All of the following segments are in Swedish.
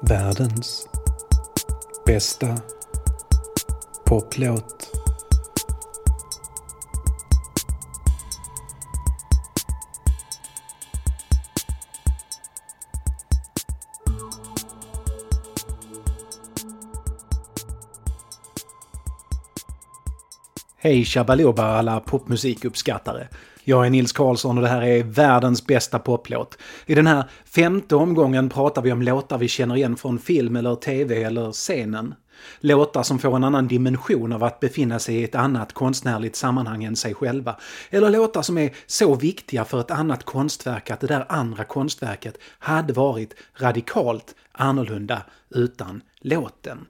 Världens bästa poplåt. Hej Shabaloba alla popmusikuppskattare. Jag är Nils Karlsson och det här är världens bästa poplåt. I den här femte omgången pratar vi om låtar vi känner igen från film eller tv eller scenen. Låtar som får en annan dimension av att befinna sig i ett annat konstnärligt sammanhang än sig själva. Eller låtar som är så viktiga för ett annat konstverk att det där andra konstverket hade varit radikalt annorlunda utan låten.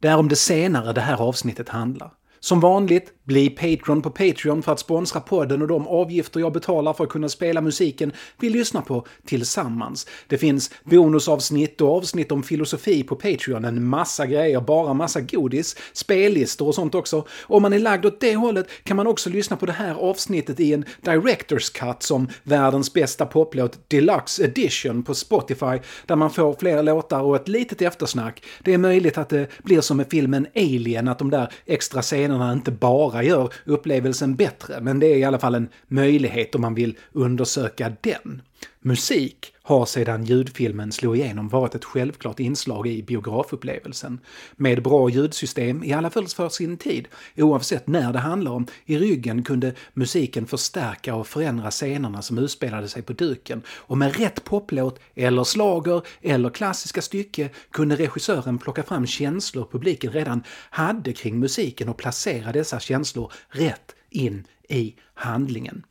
Det är om det senare det här avsnittet handlar. Som vanligt, bli Patreon på Patreon för att sponsra podden och de avgifter jag betalar för att kunna spela musiken vi lyssnar på tillsammans. Det finns bonusavsnitt och avsnitt om filosofi på Patreon, en massa grejer, bara massa godis, spellistor och sånt också. Om man är lagd åt det hållet kan man också lyssna på det här avsnittet i en Directors Cut som världens bästa poplåt Deluxe Edition på Spotify där man får fler låtar och ett litet eftersnack. Det är möjligt att det blir som med filmen Alien, att de där extra scenerna inte bara gör upplevelsen bättre, men det är i alla fall en möjlighet om man vill undersöka den. Musik har sedan ljudfilmen slog igenom varit ett självklart inslag i biografupplevelsen. Med bra ljudsystem, i alla fall för sin tid, oavsett när det handlar om, i ryggen kunde musiken förstärka och förändra scenerna som utspelade sig på duken. Och med rätt poplåt, eller slager eller klassiska stycke kunde regissören plocka fram känslor publiken redan hade kring musiken och placera dessa känslor rätt in i handlingen.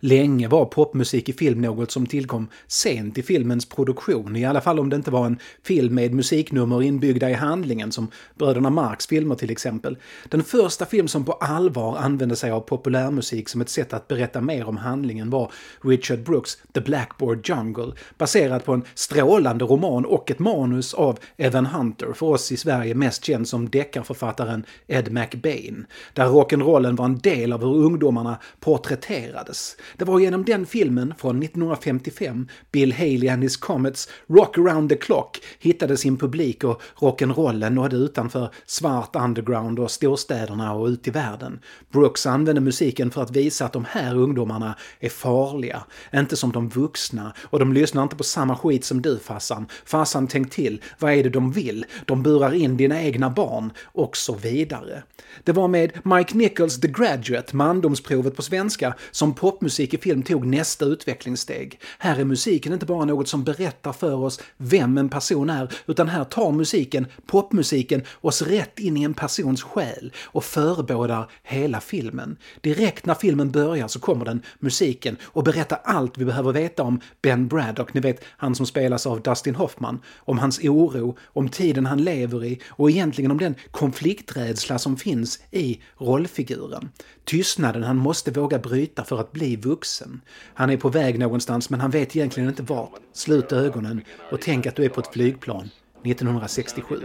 Länge var popmusik i film något som tillkom sent i filmens produktion, i alla fall om det inte var en film med musiknummer inbyggda i handlingen, som bröderna Marx filmer till exempel. Den första film som på allvar använde sig av populärmusik som ett sätt att berätta mer om handlingen var Richard Brooks The Blackboard Jungle, baserad på en strålande roman och ett manus av Evan Hunter, för oss i Sverige mest känd som deckarförfattaren Ed McBain, där rock'n'rollen var en del av hur ungdomarna porträtterades. Det var genom den filmen från 1955 Bill Haley and his Comets Rock around the clock hittade sin publik och rock'n'rollen nådde utanför svart underground och storstäderna och ut i världen. Brooks använde musiken för att visa att de här ungdomarna är farliga, inte som de vuxna och de lyssnar inte på samma skit som du farsan. Farsan tänk till, vad är det de vill? De burar in dina egna barn och så vidare. Det var med Mike Nichols The Graduate, mandomsprovet på svenska, som pop popmusik i film tog nästa utvecklingssteg. Här är musiken inte bara något som berättar för oss vem en person är, utan här tar musiken, popmusiken, oss rätt in i en persons själ och förebådar hela filmen. Direkt när filmen börjar så kommer den, musiken, och berättar allt vi behöver veta om Ben Braddock, ni vet han som spelas av Dustin Hoffman, om hans oro, om tiden han lever i och egentligen om den konflikträdsla som finns i rollfiguren. Tystnaden han måste våga bryta för att bli vuxen. Han är på väg någonstans men han vet egentligen inte vart. Slut ögonen och tänk att du är på ett flygplan 1967.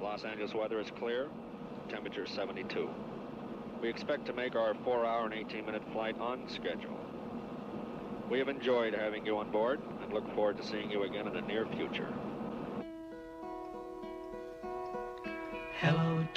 Los Angeles weather is clear, temperature 72. We expect to make our 4 hour and 18 minute flight on schedule. We have enjoyed having you on board and look forward to seeing you again in the near future.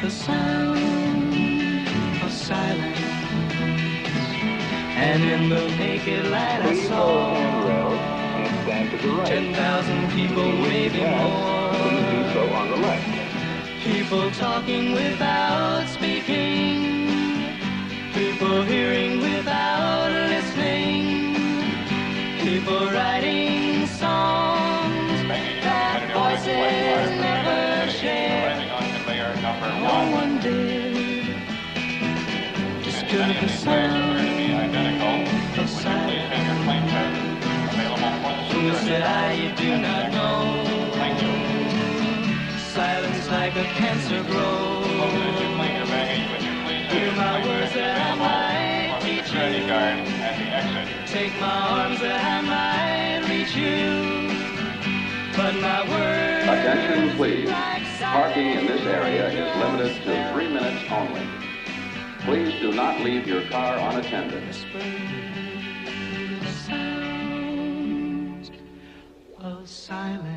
the sound of silence. And in the naked light I saw Ten thousand people waving more. People talking without speaking. People hearing without listening. People disturb the sound of silence. Who said I you do not know? Silence like a cancer grows. Hear my words that I might teach you. Take my arms that I might reach you. But my words. Attention, please. like Parking in this area is limited to three minutes only. Please do not leave your car unattended. sounds of silence.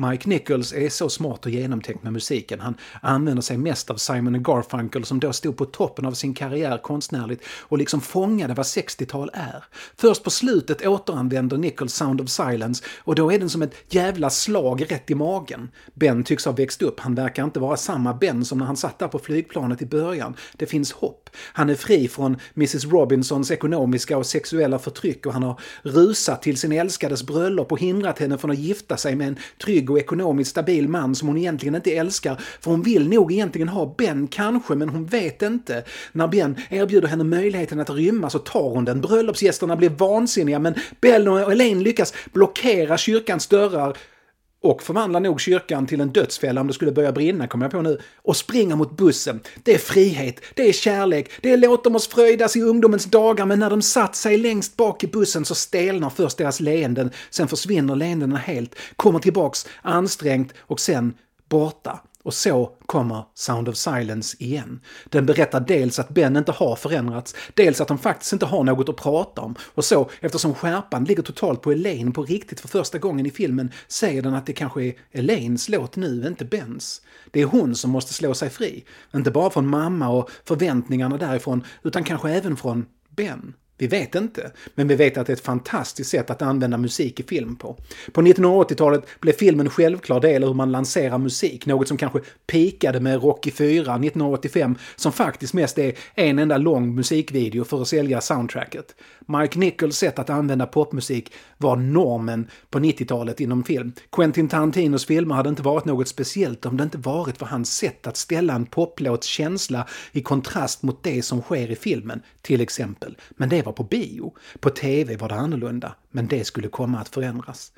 Mike Nichols är så smart och genomtänkt med musiken. Han använder sig mest av Simon Garfunkel som då stod på toppen av sin karriär konstnärligt och liksom fångade vad 60-tal är. Först på slutet återanvänder Nichols Sound of Silence och då är den som ett jävla slag rätt i magen. Ben tycks ha växt upp, han verkar inte vara samma Ben som när han satt där på flygplanet i början. Det finns hopp. Han är fri från Mrs Robinsons ekonomiska och sexuella förtryck och han har rusat till sin älskades bröllop och hindrat henne från att gifta sig med en trygg och ekonomiskt stabil man som hon egentligen inte älskar. För hon vill nog egentligen ha Ben, kanske, men hon vet inte. När Ben erbjuder henne möjligheten att rymma så tar hon den. Bröllopsgästerna blir vansinniga men Bell och Elaine lyckas blockera kyrkans dörrar och förvandlar nog kyrkan till en dödsfälla om det skulle börja brinna, kommer jag på nu, och springer mot bussen. Det är frihet, det är kärlek, det är låt dem oss fröjdas i ungdomens dagar, men när de satt sig längst bak i bussen så stelnar först deras leenden, sen försvinner leendena helt, kommer tillbaks ansträngt och sen borta. Och så kommer Sound of Silence igen. Den berättar dels att Ben inte har förändrats, dels att de faktiskt inte har något att prata om. Och så, eftersom skärpan ligger totalt på Elaine på riktigt för första gången i filmen, säger den att det kanske är Elaines låt nu, inte Bens. Det är hon som måste slå sig fri. Inte bara från mamma och förväntningarna därifrån, utan kanske även från Ben. Vi vet inte, men vi vet att det är ett fantastiskt sätt att använda musik i film på. På 1980-talet blev film en självklar del av hur man lanserar musik, något som kanske pikade med Rocky 4 1985, som faktiskt mest är en enda lång musikvideo för att sälja soundtracket. Mike Nichols sätt att använda popmusik var normen på 90-talet inom film. Quentin Tarantinos filmer hade inte varit något speciellt om det inte varit för hans sätt att ställa en poplåts känsla i kontrast mot det som sker i filmen, till exempel. Men det var på bio. På TV var det annorlunda, men det skulle komma att förändras.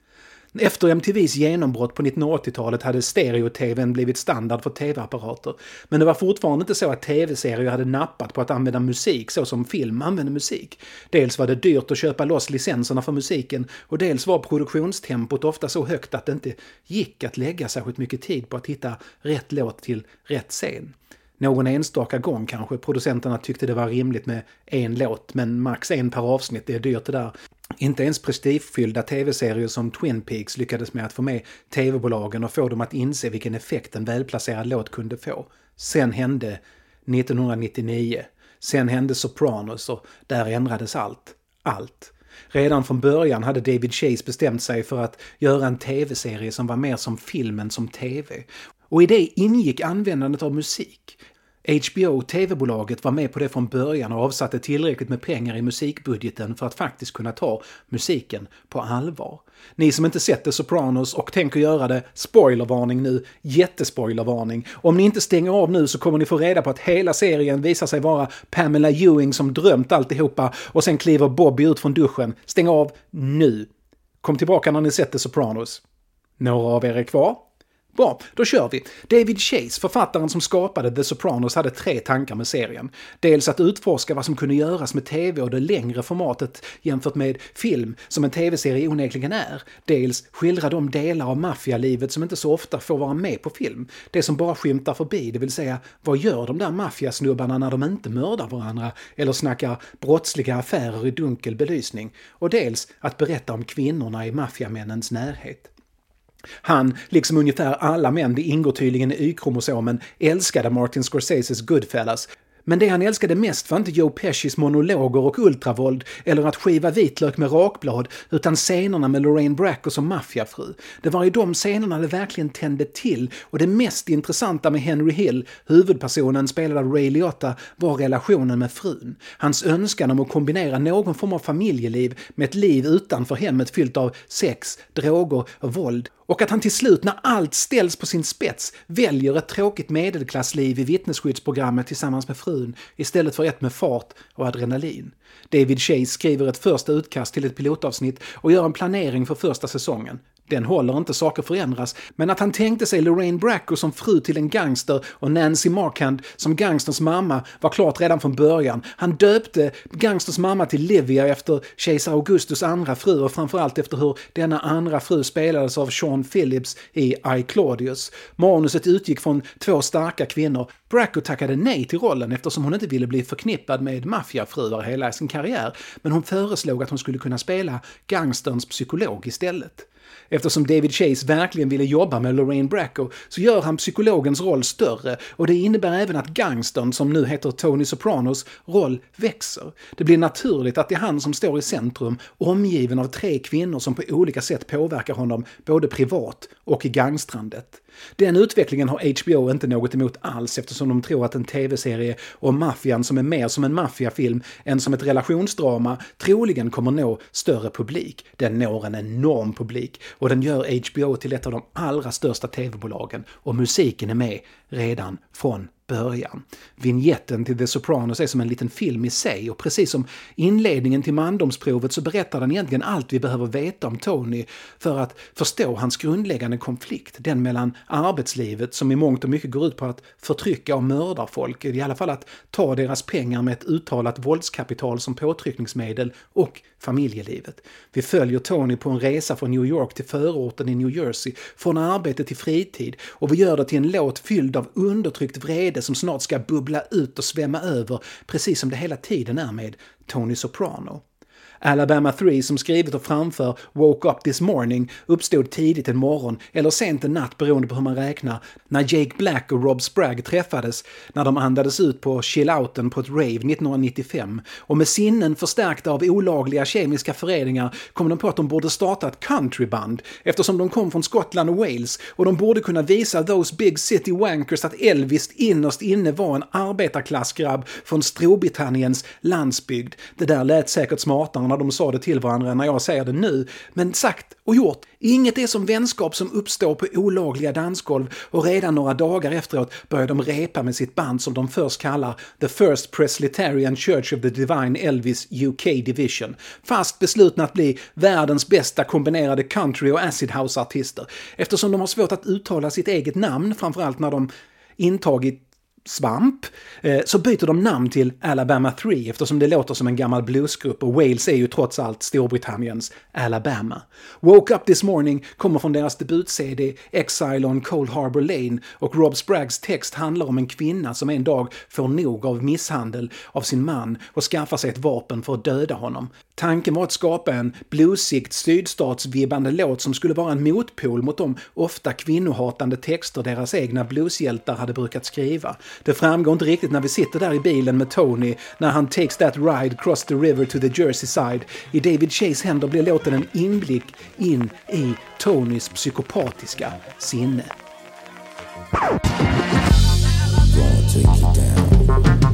Efter MTVs genombrott på 1980-talet hade stereo-tvn blivit standard för tv-apparater. Men det var fortfarande inte så att tv-serier hade nappat på att använda musik så som film använder musik. Dels var det dyrt att köpa loss licenserna för musiken och dels var produktionstempot ofta så högt att det inte gick att lägga särskilt mycket tid på att hitta rätt låt till rätt scen. Någon enstaka gång kanske producenterna tyckte det var rimligt med en låt, men max en per avsnitt, det är dyrt det där. Inte ens prestigefyllda tv-serier som Twin Peaks lyckades med att få med tv-bolagen och få dem att inse vilken effekt en välplacerad låt kunde få. Sen hände 1999. Sen hände Sopranos och där ändrades allt. Allt. Redan från början hade David Chase bestämt sig för att göra en tv-serie som var mer som filmen som tv. Och i det ingick användandet av musik. HBO, tv-bolaget, var med på det från början och avsatte tillräckligt med pengar i musikbudgeten för att faktiskt kunna ta musiken på allvar. Ni som inte sett The Sopranos och tänker göra det, spoilervarning nu, jättespoilervarning. Om ni inte stänger av nu så kommer ni få reda på att hela serien visar sig vara Pamela Ewing som drömt alltihopa och sen kliver Bobby ut från duschen. Stäng av nu! Kom tillbaka när ni sett The Sopranos. Några av er är kvar? Bra, då kör vi. David Chase, författaren som skapade The Sopranos, hade tre tankar med serien. Dels att utforska vad som kunde göras med tv och det längre formatet jämfört med film, som en tv-serie onekligen är. Dels skildra de delar av maffialivet som inte så ofta får vara med på film. Det som bara skymtar förbi, det vill säga vad gör de där maffiasnubbarna när de inte mördar varandra eller snackar brottsliga affärer i dunkel belysning. Och dels att berätta om kvinnorna i maffiamännens närhet. Han, liksom ungefär alla män, det ingår tydligen i Y-kromosomen, älskade Martin Scorseses Goodfellas. Men det han älskade mest var inte Joe Pescis monologer och ultravåld eller att skiva vitlök med rakblad, utan scenerna med Lorraine Bracco som maffiafru. Det var i de scenerna det verkligen tände till och det mest intressanta med Henry Hill, huvudpersonen spelad av Ray Liotta, var relationen med frun. Hans önskan om att kombinera någon form av familjeliv med ett liv utanför hemmet fyllt av sex, droger och våld och att han till slut, när allt ställs på sin spets, väljer ett tråkigt medelklassliv i vittnesskyddsprogrammet tillsammans med frun istället för ett med fart och adrenalin. David Chase skriver ett första utkast till ett pilotavsnitt och gör en planering för första säsongen. Den håller inte, saker förändras, men att han tänkte sig Lorraine Bracco som fru till en gangster och Nancy Markhand som gangsters mamma var klart redan från början. Han döpte gangsters mamma till Livia efter kejsar Augustus andra fru och framförallt efter hur denna andra fru spelades av Sean Phillips i I Claudius. Manuset utgick från två starka kvinnor. Bracco tackade nej till rollen eftersom hon inte ville bli förknippad med maffiafruar hela sin karriär, men hon föreslog att hon skulle kunna spela gangsterns psykolog istället. Eftersom David Chase verkligen ville jobba med Lorraine Bracco så gör han psykologens roll större och det innebär även att gangstern, som nu heter Tony Sopranos, roll växer. Det blir naturligt att det är han som står i centrum, omgiven av tre kvinnor som på olika sätt påverkar honom både privat och i gangstrandet. Den utvecklingen har HBO inte något emot alls eftersom de tror att en tv-serie om maffian som är mer som en maffiafilm än som ett relationsdrama troligen kommer nå större publik. Den når en enorm publik och den gör HBO till ett av de allra största tv-bolagen och musiken är med redan från början. Vinjetten till The Sopranos är som en liten film i sig och precis som inledningen till mandomsprovet så berättar den egentligen allt vi behöver veta om Tony för att förstå hans grundläggande konflikt, den mellan arbetslivet som i mångt och mycket går ut på att förtrycka och mörda folk, i alla fall att ta deras pengar med ett uttalat våldskapital som påtryckningsmedel och familjelivet. Vi följer Tony på en resa från New York till förorten i New Jersey, från arbete till fritid och vi gör det till en låt fylld av undertryckt vrede som snart ska bubbla ut och svämma över, precis som det hela tiden är med Tony Soprano. Alabama 3 som skrivit och framför Woke Up This Morning uppstod tidigt en morgon eller sent en natt beroende på hur man räknar när Jake Black och Rob Spragg träffades när de andades ut på chill-outen på ett rave 1995 och med sinnen förstärkta av olagliga kemiska föreningar kom de på att de borde starta ett countryband eftersom de kom från Skottland och Wales och de borde kunna visa those big city wankers att Elvis innerst inne var en arbetarklassgrabb från Storbritanniens landsbygd. Det där lät säkert smartare när de sa det till varandra när jag säger det nu. Men sagt och gjort. Inget är som vänskap som uppstår på olagliga dansgolv och redan några dagar efteråt börjar de repa med sitt band som de först kallar The First Presbyterian Church of the Divine Elvis UK Division. Fast beslutna att bli världens bästa kombinerade country och acid house-artister eftersom de har svårt att uttala sitt eget namn, framförallt när de intagit svamp, eh, så byter de namn till Alabama 3 eftersom det låter som en gammal bluesgrupp och Wales är ju trots allt Storbritanniens Alabama. Woke Up This Morning kommer från deras debut-CD Exile on Cold Harbor Lane och Rob Spraggs text handlar om en kvinna som en dag får nog av misshandel av sin man och skaffar sig ett vapen för att döda honom. Tanken var att skapa en bluesigt sydstatsvibbande låt som skulle vara en motpol mot de ofta kvinnohatande texter deras egna blueshjältar hade brukat skriva. Det framgår inte riktigt när vi sitter där i bilen med Tony när han takes that ride cross the river to the Jersey side. I David Chase händer blir låten en inblick in i Tonys psykopatiska sinne. De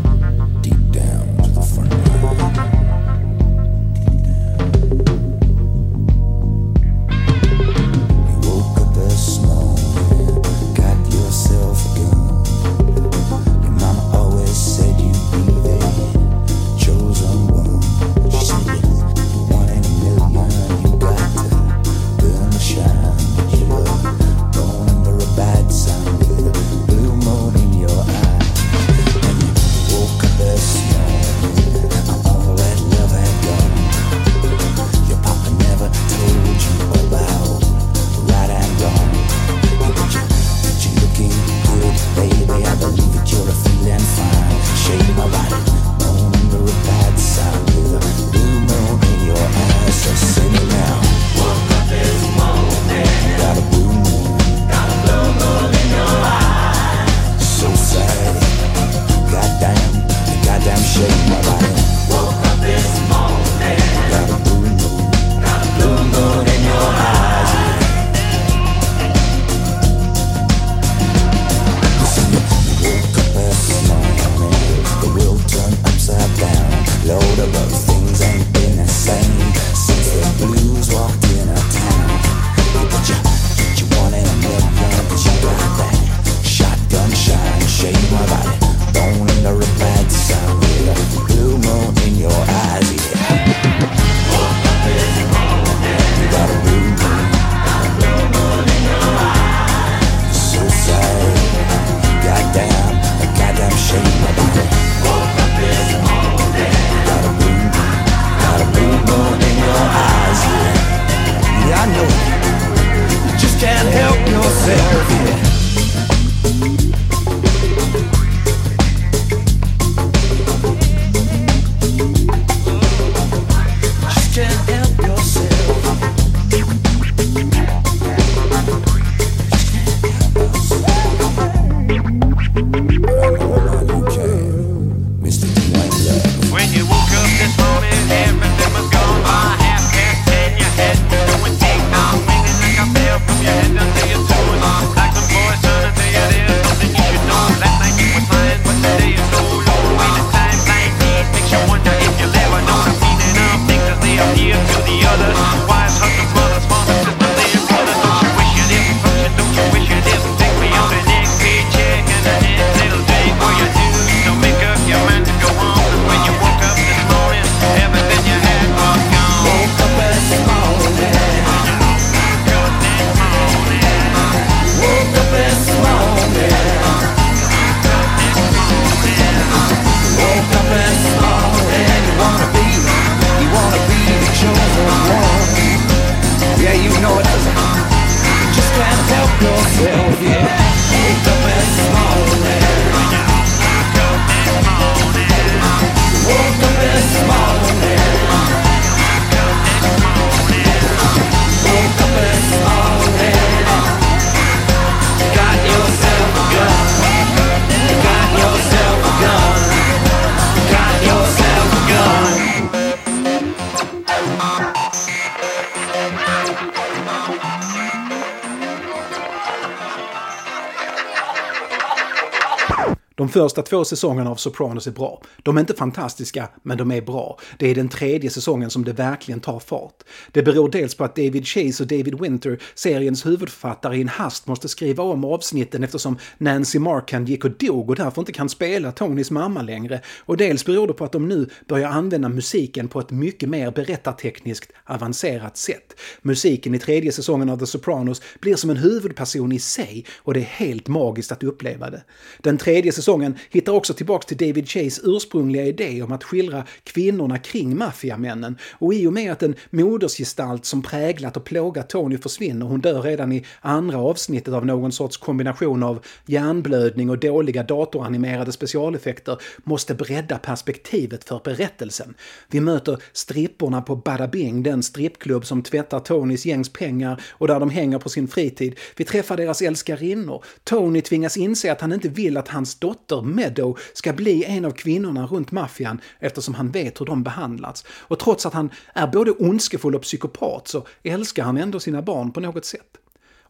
första två säsongerna av Sopranos är bra. De är inte fantastiska, men de är bra. Det är den tredje säsongen som det verkligen tar fart. Det beror dels på att David Chase och David Winter, seriens huvudförfattare, i en hast måste skriva om avsnitten eftersom Nancy Markham gick och dog och därför inte kan spela Tonys mamma längre. Och dels beror det på att de nu börjar använda musiken på ett mycket mer berättartekniskt avancerat sätt. Musiken i tredje säsongen av The Sopranos blir som en huvudperson i sig och det är helt magiskt att uppleva det. Den tredje säsongen hittar också tillbaks till David Chase ursprungliga idé om att skildra kvinnorna kring maffiamännen och i och med att en modersgestalt som präglat och plågat Tony försvinner, hon dör redan i andra avsnittet av någon sorts kombination av hjärnblödning och dåliga datoranimerade specialeffekter, måste bredda perspektivet för berättelsen. Vi möter stripporna på Bada Bing, den strippklubb som tvättar Tonys gängs pengar och där de hänger på sin fritid. Vi träffar deras älskarinnor. Tony tvingas inse att han inte vill att hans dotter Meadow ska bli en av kvinnorna runt maffian eftersom han vet hur de behandlats. Och trots att han är både ondskefull och psykopat så älskar han ändå sina barn på något sätt.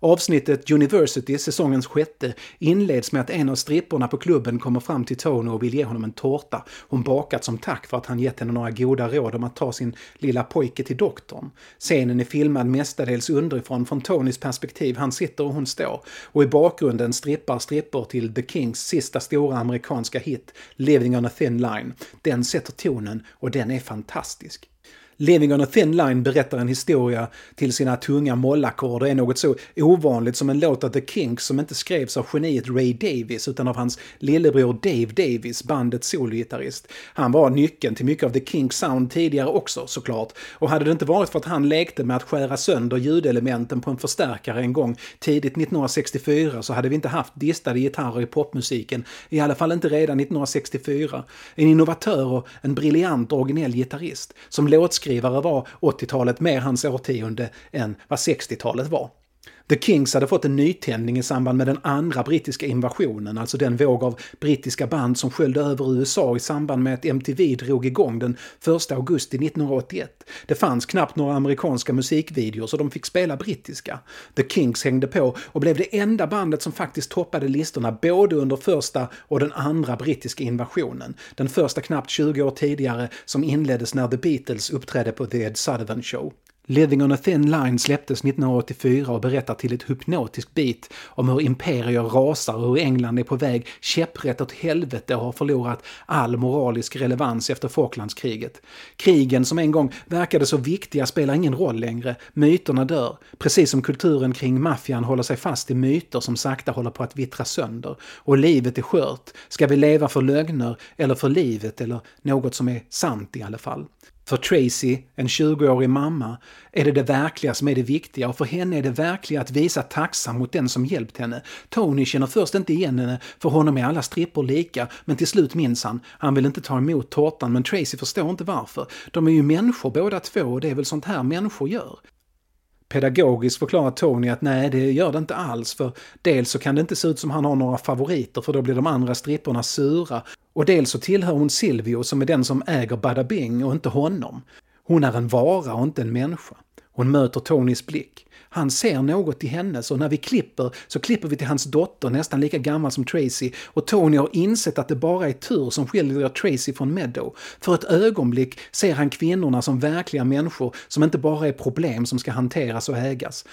Avsnittet University, säsongens sjätte, inleds med att en av stripporna på klubben kommer fram till Tony och vill ge honom en tårta hon bakat som tack för att han gett henne några goda råd om att ta sin lilla pojke till doktorn. Scenen är filmad mestadels underifrån från Tonys perspektiv, han sitter och hon står. Och i bakgrunden strippar strippor till The Kings sista stora amerikanska hit, Living on a thin line. Den sätter tonen och den är fantastisk. Living on a thin line berättar en historia till sina tunga mollackord och är något så ovanligt som en låt av The Kinks som inte skrevs av geniet Ray Davis utan av hans lillebror Dave Davis, bandets sologitarrist. Han var nyckeln till mycket av The Kinks sound tidigare också såklart och hade det inte varit för att han lekte med att skära sönder ljudelementen på en förstärkare en gång tidigt 1964 så hade vi inte haft distade gitarrer i popmusiken, i alla fall inte redan 1964. En innovatör och en briljant originell gitarrist som låtskriver låtskrivare var 80-talet mer hans årtionde än vad 60-talet var. The Kings hade fått en nytändning i samband med den andra brittiska invasionen, alltså den våg av brittiska band som sköljde över USA i samband med att MTV drog igång den 1 augusti 1981. Det fanns knappt några amerikanska musikvideor så de fick spela brittiska. The Kings hängde på och blev det enda bandet som faktiskt toppade listorna både under första och den andra brittiska invasionen. Den första knappt 20 år tidigare som inleddes när The Beatles uppträdde på The Ed Sullivan Show. Living on a thin line släpptes 1984 och berättar till ett hypnotiskt bit om hur imperier rasar och hur England är på väg käpprätt åt helvete och har förlorat all moralisk relevans efter Falklandskriget. Krigen som en gång verkade så viktiga spelar ingen roll längre. Myterna dör, precis som kulturen kring maffian håller sig fast i myter som sakta håller på att vittra sönder. Och livet är skört. Ska vi leva för lögner eller för livet eller något som är sant i alla fall? För Tracy, en 20-årig mamma, är det det verkliga som är det viktiga och för henne är det verkliga att visa tacksam mot den som hjälpt henne. Tony känner först inte igen henne, för honom är alla strippor lika, men till slut minns han. Han vill inte ta emot tårtan, men Tracy förstår inte varför. De är ju människor båda två och det är väl sånt här människor gör. Pedagogiskt förklarar Tony att nej, det gör det inte alls, för dels så kan det inte se ut som han har några favoriter, för då blir de andra stripporna sura. Och dels så tillhör hon Silvio som är den som äger Bada Bing och inte honom. Hon är en vara och inte en människa. Hon möter Tonys blick. Han ser något i henne, så när vi klipper så klipper vi till hans dotter, nästan lika gammal som Tracy, och Tony har insett att det bara är tur som skiljer Tracy från Meadow. För ett ögonblick ser han kvinnorna som verkliga människor som inte bara är problem som ska hanteras och ägas.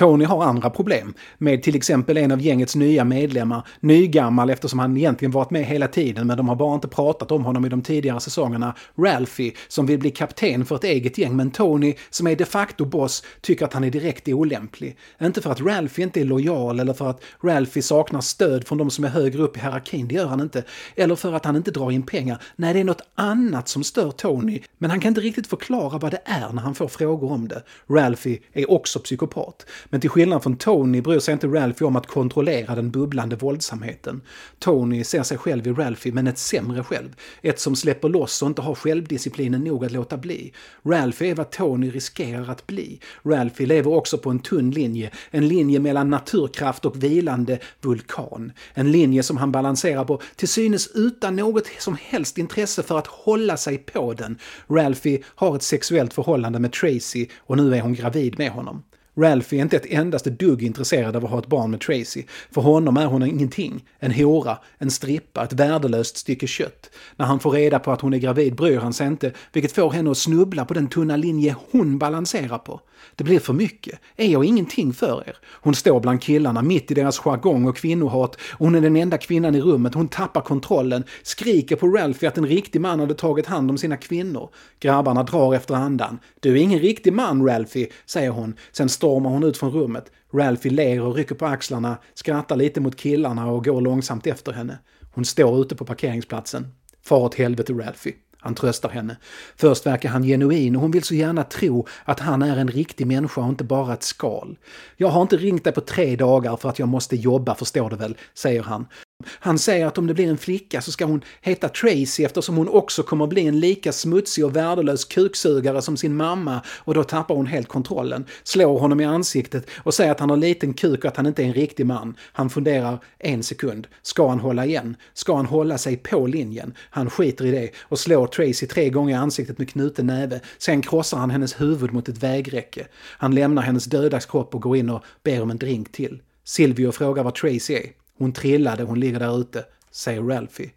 Tony har andra problem, med till exempel en av gängets nya medlemmar, nygammal eftersom han egentligen varit med hela tiden men de har bara inte pratat om honom i de tidigare säsongerna, Ralphie, som vill bli kapten för ett eget gäng men Tony, som är de facto boss, tycker att han är direkt olämplig. Inte för att Ralphie inte är lojal eller för att Ralphie saknar stöd från de som är högre upp i hierarkin, det gör han inte. Eller för att han inte drar in pengar. Nej, det är något annat som stör Tony, men han kan inte riktigt förklara vad det är när han får frågor om det. Ralphie är också psykopat. Men till skillnad från Tony bryr sig inte Ralphie om att kontrollera den bubblande våldsamheten. Tony ser sig själv i Ralphie, men ett sämre själv. Ett som släpper loss och inte har självdisciplinen nog att låta bli. Ralphie är vad Tony riskerar att bli. Ralphie lever också på en tunn linje, en linje mellan naturkraft och vilande vulkan. En linje som han balanserar på till synes utan något som helst intresse för att hålla sig på den. Ralphie har ett sexuellt förhållande med Tracy och nu är hon gravid med honom. Ralphie är inte ett endaste dugg intresserad av att ha ett barn med Tracy. För honom är hon ingenting. En hora, en strippa, ett värdelöst stycke kött. När han får reda på att hon är gravid bryr han sig inte, vilket får henne att snubbla på den tunna linje hon balanserar på. Det blir för mycket. Är jag ingenting för er? Hon står bland killarna, mitt i deras jargong och kvinnohat. Hon är den enda kvinnan i rummet. Hon tappar kontrollen, skriker på Ralphie att en riktig man hade tagit hand om sina kvinnor. Grabbarna drar efter andan. Du är ingen riktig man, Ralphie, säger hon. Sen stormar hon ut från rummet. Ralphie ler och rycker på axlarna, skrattar lite mot killarna och går långsamt efter henne. Hon står ute på parkeringsplatsen. Far åt helvete, Ralphie. Han tröstar henne. Först verkar han genuin och hon vill så gärna tro att han är en riktig människa och inte bara ett skal. Jag har inte ringt dig på tre dagar för att jag måste jobba, förstår du väl, säger han. Han säger att om det blir en flicka så ska hon heta Tracy eftersom hon också kommer bli en lika smutsig och värdelös kuksugare som sin mamma och då tappar hon helt kontrollen, slår honom i ansiktet och säger att han har liten kuk och att han inte är en riktig man. Han funderar en sekund. Ska han hålla igen? Ska han hålla sig på linjen? Han skiter i det och slår Tracy tre gånger i ansiktet med knuten näve. Sen krossar han hennes huvud mot ett vägräcke. Han lämnar hennes döda kropp och går in och ber om en drink till. Silvio frågar var Tracy är. Hon trillade, hon ligger där ute, säger Ralphie.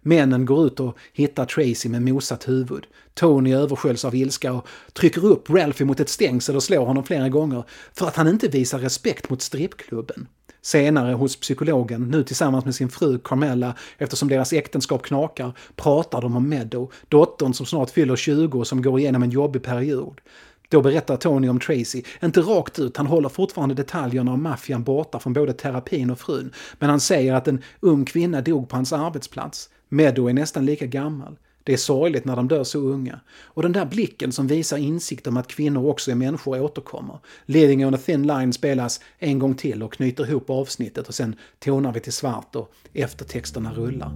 Männen går ut och hittar Tracy med mosat huvud. Tony översköljs av ilska och trycker upp Ralphie mot ett stängsel och slår honom flera gånger för att han inte visar respekt mot strippklubben. Senare hos psykologen, nu tillsammans med sin fru Carmella eftersom deras äktenskap knakar, pratar de om Meadow, dottern som snart fyller 20 och som går igenom en jobbig period. Då berättar Tony om Tracy, inte rakt ut, han håller fortfarande detaljerna om maffian borta från både terapin och frun, men han säger att en ung kvinna dog på hans arbetsplats. Meadow är nästan lika gammal. Det är sorgligt när de dör så unga. Och den där blicken som visar insikt om att kvinnor också är människor återkommer. Living on a thin line spelas en gång till och knyter ihop avsnittet och sen tonar vi till svart och eftertexterna rullar.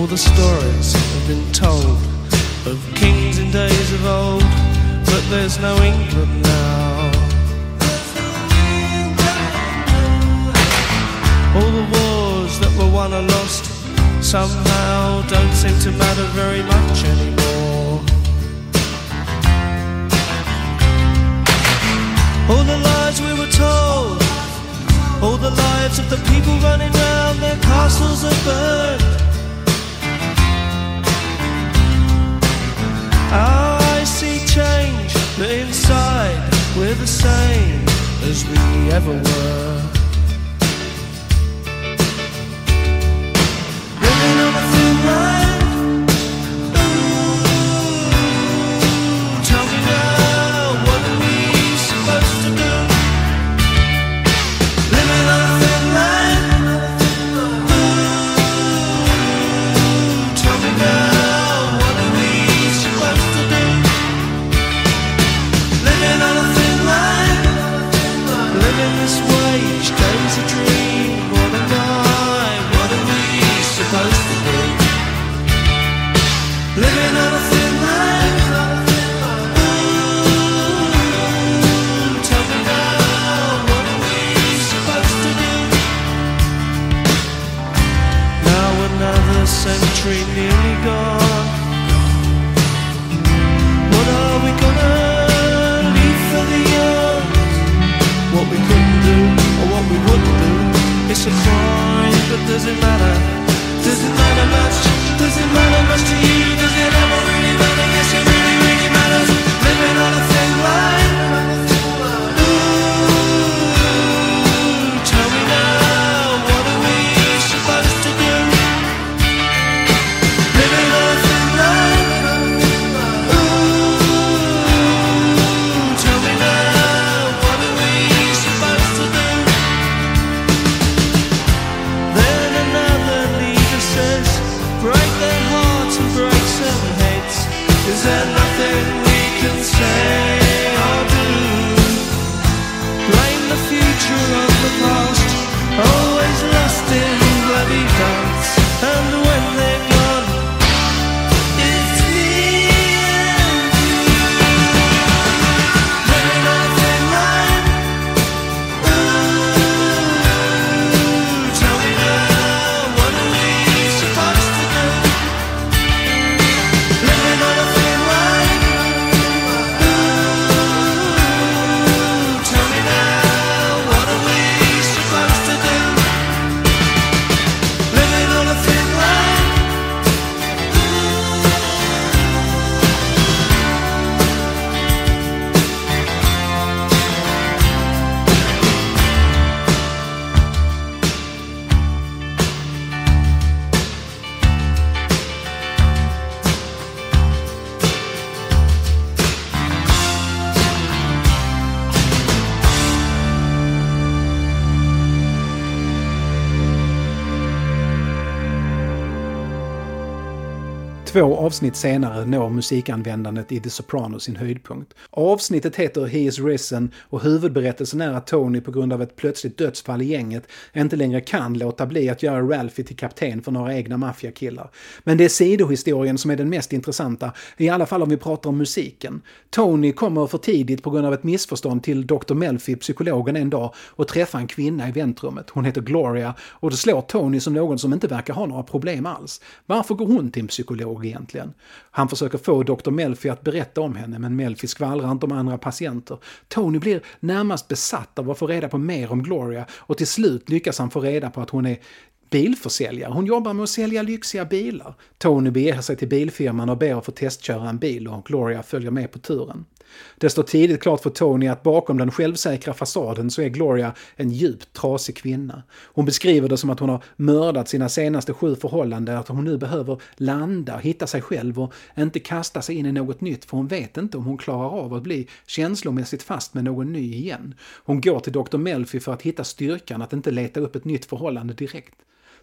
All the stories have been told of kings in days of old, but there's no England now. All the wars that were won or lost somehow don't seem to matter very much anymore. All the lies we were told, all the lives of the people running round, their castles are burned. Eyes see change, but inside we're the same as we ever were. likes and hates. Is there nothing we can say? Två avsnitt senare når musikanvändandet i The Sopranos sin höjdpunkt. Avsnittet heter He is risen och huvudberättelsen är att Tony på grund av ett plötsligt dödsfall i gänget inte längre kan låta bli att göra Ralphie till kapten för några egna maffiakillar. Men det är sidohistorien som är den mest intressanta, i alla fall om vi pratar om musiken. Tony kommer för tidigt på grund av ett missförstånd till Dr. Melfi, psykologen, en dag och träffar en kvinna i väntrummet. Hon heter Gloria och det slår Tony som någon som inte verkar ha några problem alls. Varför går hon till en psykolog egentligen? Han försöker få Dr. Melfi att berätta om henne, men Melfi skvallrar inte om andra patienter. Tony blir närmast besatt av att få reda på mer om Gloria och till slut lyckas han få reda på att hon är bilförsäljare. Hon jobbar med att sälja lyxiga bilar. Tony beger sig till bilfirman och ber att få testköra en bil och Gloria följer med på turen. Det står tidigt klart för Tony att bakom den självsäkra fasaden så är Gloria en djupt trasig kvinna. Hon beskriver det som att hon har mördat sina senaste sju förhållanden, att hon nu behöver landa, hitta sig själv och inte kasta sig in i något nytt för hon vet inte om hon klarar av att bli känslomässigt fast med någon ny igen. Hon går till Dr. Melfi för att hitta styrkan att inte leta upp ett nytt förhållande direkt.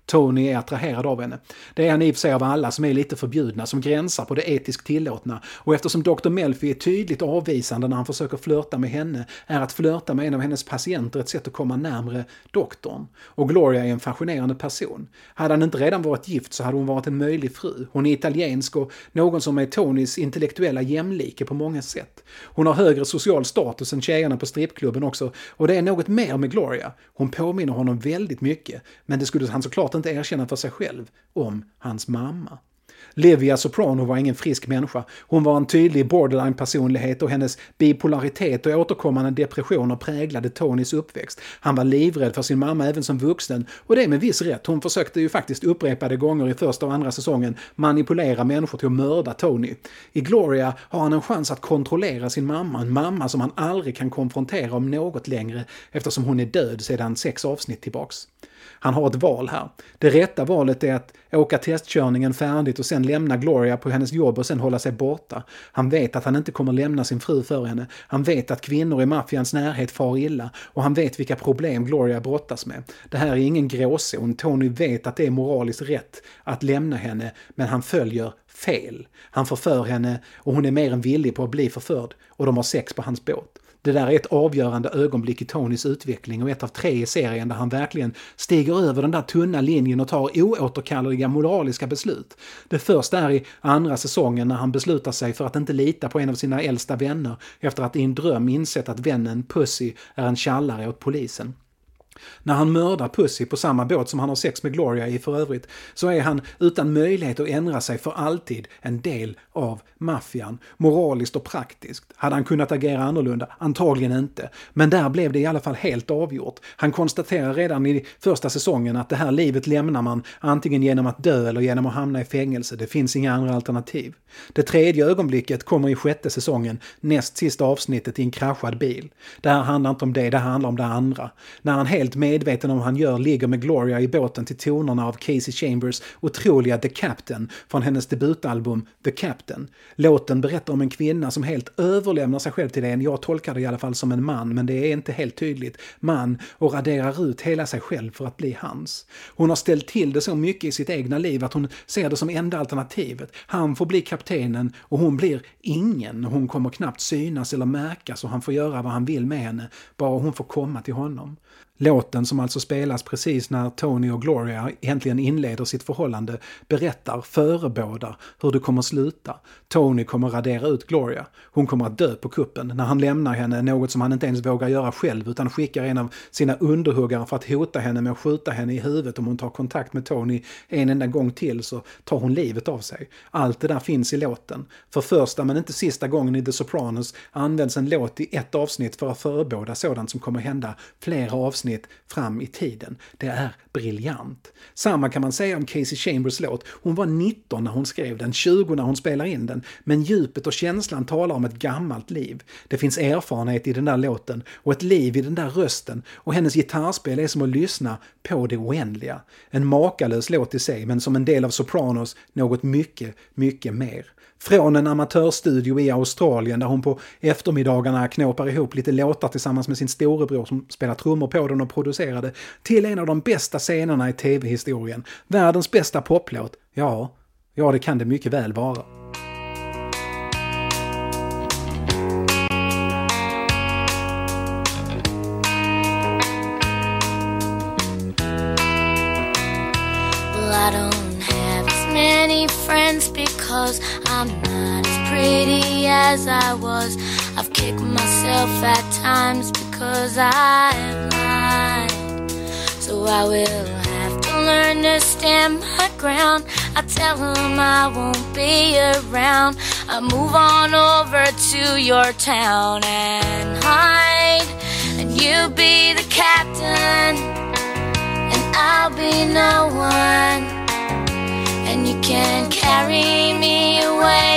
Tony är attraherad av henne. Det är han i och för sig av alla som är lite förbjudna, som gränsar på det etiskt tillåtna. Och eftersom Dr. Melfi är tydligt avvisande när han försöker flörta med henne, är att flörta med en av hennes patienter ett sätt att komma närmre doktorn. Och Gloria är en fascinerande person. Hade han inte redan varit gift så hade hon varit en möjlig fru. Hon är italiensk och någon som är Tonys intellektuella jämlike på många sätt. Hon har högre social status än tjejerna på strippklubben också, och det är något mer med Gloria. Hon påminner honom väldigt mycket, men det skulle han såklart inte erkänna för sig själv om hans mamma. Livia Soprano var ingen frisk människa. Hon var en tydlig borderline-personlighet och hennes bipolaritet och återkommande depressioner präglade Tonys uppväxt. Han var livrädd för sin mamma även som vuxen och det med viss rätt. Hon försökte ju faktiskt upprepade gånger i första och andra säsongen manipulera människor till att mörda Tony. I Gloria har han en chans att kontrollera sin mamma, en mamma som han aldrig kan konfrontera om något längre eftersom hon är död sedan sex avsnitt tillbaks. Han har ett val här. Det rätta valet är att åka testkörningen färdigt och sen lämna Gloria på hennes jobb och sen hålla sig borta. Han vet att han inte kommer lämna sin fru för henne. Han vet att kvinnor i maffians närhet far illa och han vet vilka problem Gloria brottas med. Det här är ingen gråzon. Tony vet att det är moraliskt rätt att lämna henne, men han följer fel. Han förför henne och hon är mer än villig på att bli förförd och de har sex på hans båt. Det där är ett avgörande ögonblick i Tonys utveckling och ett av tre i serien där han verkligen stiger över den där tunna linjen och tar oåterkalleliga moraliska beslut. Det första är i andra säsongen när han beslutar sig för att inte lita på en av sina äldsta vänner efter att i en dröm insett att vännen Pussy är en tjallare åt polisen. När han mördar Pussy på samma båt som han har sex med Gloria i för övrigt, så är han utan möjlighet att ändra sig för alltid en del av maffian. Moraliskt och praktiskt. Hade han kunnat agera annorlunda? Antagligen inte. Men där blev det i alla fall helt avgjort. Han konstaterar redan i första säsongen att det här livet lämnar man antingen genom att dö eller genom att hamna i fängelse. Det finns inga andra alternativ. Det tredje ögonblicket kommer i sjätte säsongen, näst sista avsnittet i en kraschad bil. Det här handlar inte om det, det handlar om det andra. När han helt Helt medveten om vad han gör ligger med Gloria i båten till tonerna av Casey Chambers otroliga The Captain från hennes debutalbum The Captain. Låten berättar om en kvinna som helt överlämnar sig själv till en, jag tolkar det i alla fall som en man, men det är inte helt tydligt, man och raderar ut hela sig själv för att bli hans. Hon har ställt till det så mycket i sitt egna liv att hon ser det som enda alternativet. Han får bli kaptenen och hon blir ingen. Hon kommer knappt synas eller märkas och han får göra vad han vill med henne, bara hon får komma till honom. Låten som alltså spelas precis när Tony och Gloria egentligen inleder sitt förhållande berättar, förebådar hur det kommer sluta. Tony kommer radera ut Gloria. Hon kommer att dö på kuppen när han lämnar henne, något som han inte ens vågar göra själv utan skickar en av sina underhuggare för att hota henne med att skjuta henne i huvudet om hon tar kontakt med Tony en enda gång till så tar hon livet av sig. Allt det där finns i låten. För första men inte sista gången i The Sopranos används en låt i ett avsnitt för att förebåda sådant som kommer hända flera avsnitt avsnitt fram i tiden. Det är briljant. Samma kan man säga om Casey Chambers låt. Hon var 19 när hon skrev den, 20 när hon spelar in den, men djupet och känslan talar om ett gammalt liv. Det finns erfarenhet i den där låten och ett liv i den där rösten och hennes gitarrspel är som att lyssna på det oändliga. En makalös låt i sig, men som en del av Sopranos något mycket, mycket mer. Från en amatörstudio i Australien där hon på eftermiddagarna knåpar ihop lite låtar tillsammans med sin storebror som spelar trummor på den och producerade, till en av de bästa scenerna i tv-historien. Världens bästa poplåt. Ja, Ja, det kan det mycket väl vara. I don't have as many friends because I'm not as pretty as I was. I've kicked myself at times because I I've lied. So I will have to learn to stand my ground. I tell them I won't be around. I move on over to your town and hide. And you be the captain and I'll be no one. And you can carry me away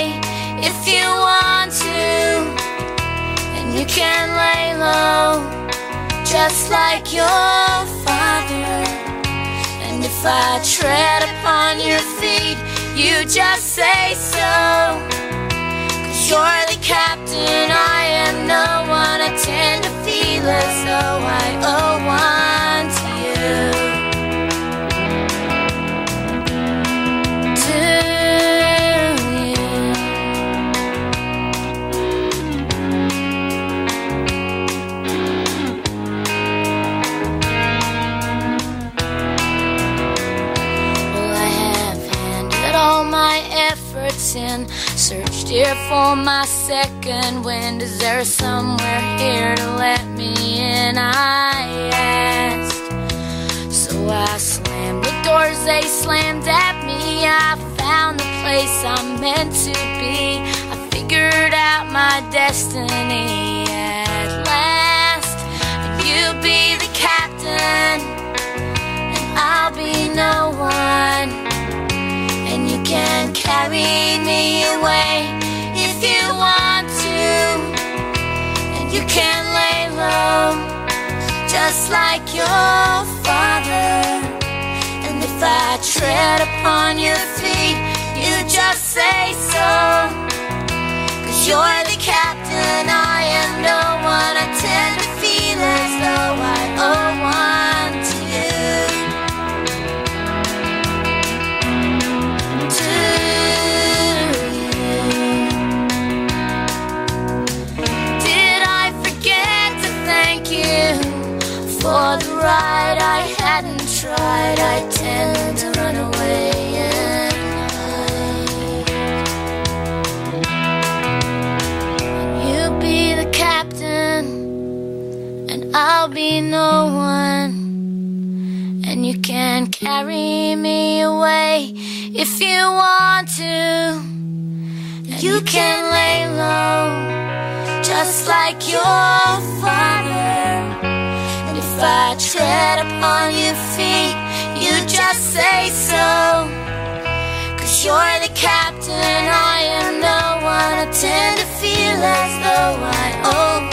if you want to. And you can lay low, just like your father. And if I tread upon your feet, you just say so. Cause you're the captain, I am no one. I tend to feel as though I owe one here for my second wind. Is there somewhere here to let me in? I asked. So I slammed the doors, they slammed at me. I found the place I'm meant to be. I figured out my destiny at last. And you be the captain and I'll be no one. And you can carry me away you can lay low, just like your father. And if I tread upon your feet, you just say so. Cause you're the captain, I am no one. I tend to feel as though I owe one for I hadn't tried? I tend to run away and hide. You be the captain, and I'll be no one. And you can carry me away if you want to. And you can lay low, just like your father. I tread upon your feet, you just say so. Cause you're the captain, I am no one. I tend to feel as though I owe.